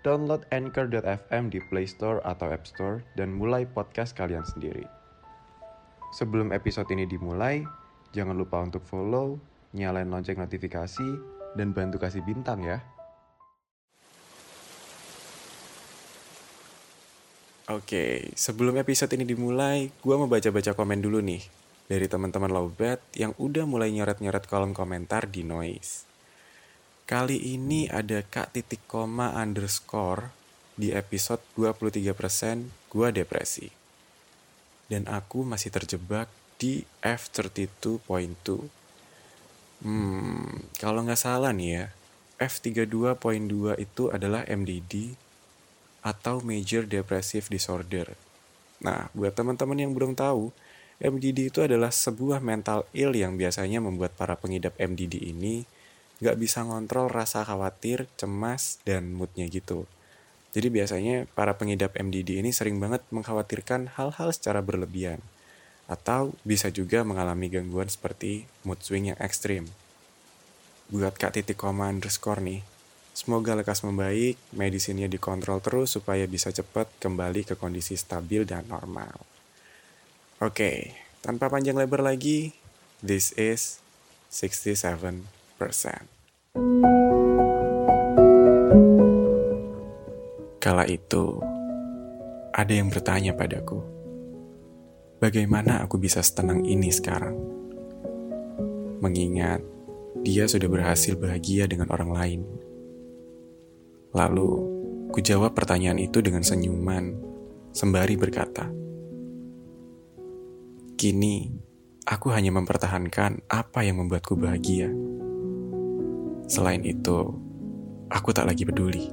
download Anchor.fm di Play Store atau App Store dan mulai podcast kalian sendiri. Sebelum episode ini dimulai, jangan lupa untuk follow, nyalain lonceng notifikasi, dan bantu kasih bintang ya. Oke, sebelum episode ini dimulai, gue mau baca-baca komen dulu nih dari teman-teman Lowbat yang udah mulai nyoret-nyoret kolom komentar di Noise. Kali ini ada Kak titik koma underscore di episode 23% gua depresi. Dan aku masih terjebak di F32.2. Hmm, kalau nggak salah nih ya, F32.2 itu adalah MDD atau Major Depressive Disorder. Nah, buat teman-teman yang belum tahu, MDD itu adalah sebuah mental ill yang biasanya membuat para pengidap MDD ini nggak bisa ngontrol rasa khawatir, cemas, dan moodnya gitu. Jadi biasanya para pengidap MDD ini sering banget mengkhawatirkan hal-hal secara berlebihan. Atau bisa juga mengalami gangguan seperti mood swing yang ekstrim. Buat Kak titik koma underscore nih, semoga lekas membaik, medisinnya dikontrol terus supaya bisa cepat kembali ke kondisi stabil dan normal. Oke, tanpa panjang lebar lagi, this is 67%. Kala itu, ada yang bertanya padaku, bagaimana aku bisa setenang ini sekarang? Mengingat dia sudah berhasil bahagia dengan orang lain. Lalu, ku jawab pertanyaan itu dengan senyuman, sembari berkata, Kini, aku hanya mempertahankan apa yang membuatku bahagia. Selain itu, aku tak lagi peduli.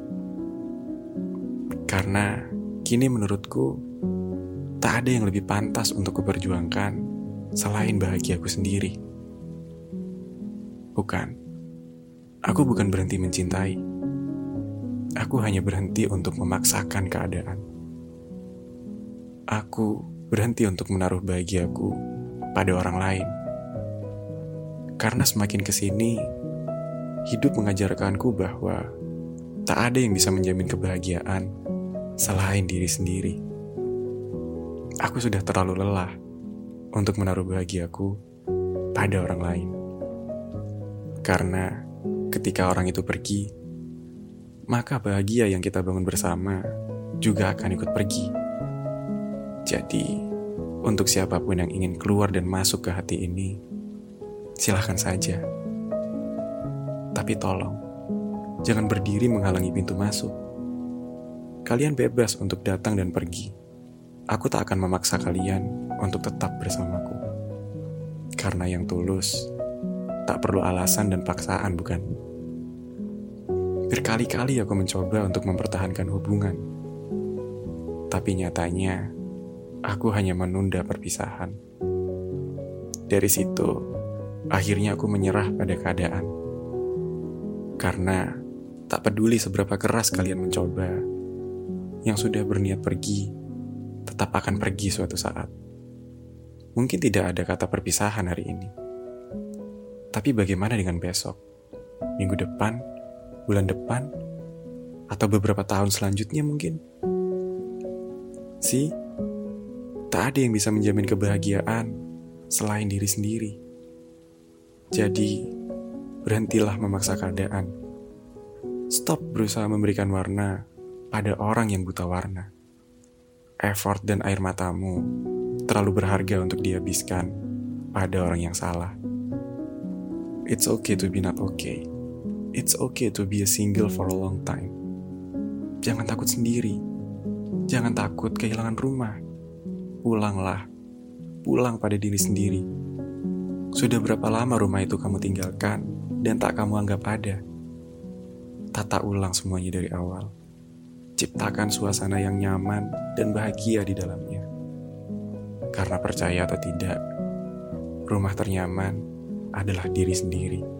Karena kini menurutku, tak ada yang lebih pantas untuk kuperjuangkan selain bahagiaku sendiri. Bukan, aku bukan berhenti mencintai. Aku hanya berhenti untuk memaksakan keadaan. Aku berhenti untuk menaruh bahagiaku pada orang lain. Karena semakin ke sini, hidup mengajarkanku bahwa tak ada yang bisa menjamin kebahagiaan selain diri sendiri. Aku sudah terlalu lelah untuk menaruh bahagiaku pada orang lain. Karena ketika orang itu pergi, maka bahagia yang kita bangun bersama juga akan ikut pergi. Jadi, untuk siapa pun yang ingin keluar dan masuk ke hati ini, silahkan saja. Tapi tolong, jangan berdiri menghalangi pintu masuk. Kalian bebas untuk datang dan pergi. Aku tak akan memaksa kalian untuk tetap bersamaku. Karena yang tulus, tak perlu alasan dan paksaan, bukan? Berkali-kali aku mencoba untuk mempertahankan hubungan. Tapi nyatanya, aku hanya menunda perpisahan. Dari situ, akhirnya aku menyerah pada keadaan. Karena tak peduli seberapa keras kalian mencoba, yang sudah berniat pergi, tetap akan pergi suatu saat. Mungkin tidak ada kata perpisahan hari ini. Tapi bagaimana dengan besok? Minggu depan? Bulan depan? Atau beberapa tahun selanjutnya mungkin? Si, tak ada yang bisa menjamin kebahagiaan selain diri sendiri. Jadi, berhentilah memaksa keadaan. Stop berusaha memberikan warna pada orang yang buta warna. effort dan air matamu terlalu berharga untuk dihabiskan pada orang yang salah. It's okay to be not okay. It's okay to be a single for a long time. Jangan takut sendiri. Jangan takut kehilangan rumah. Pulanglah. Pulang pada diri sendiri. Sudah berapa lama rumah itu kamu tinggalkan dan tak kamu anggap ada? Tata ulang semuanya dari awal. Ciptakan suasana yang nyaman dan bahagia di dalamnya. Karena percaya atau tidak, rumah ternyaman adalah diri sendiri.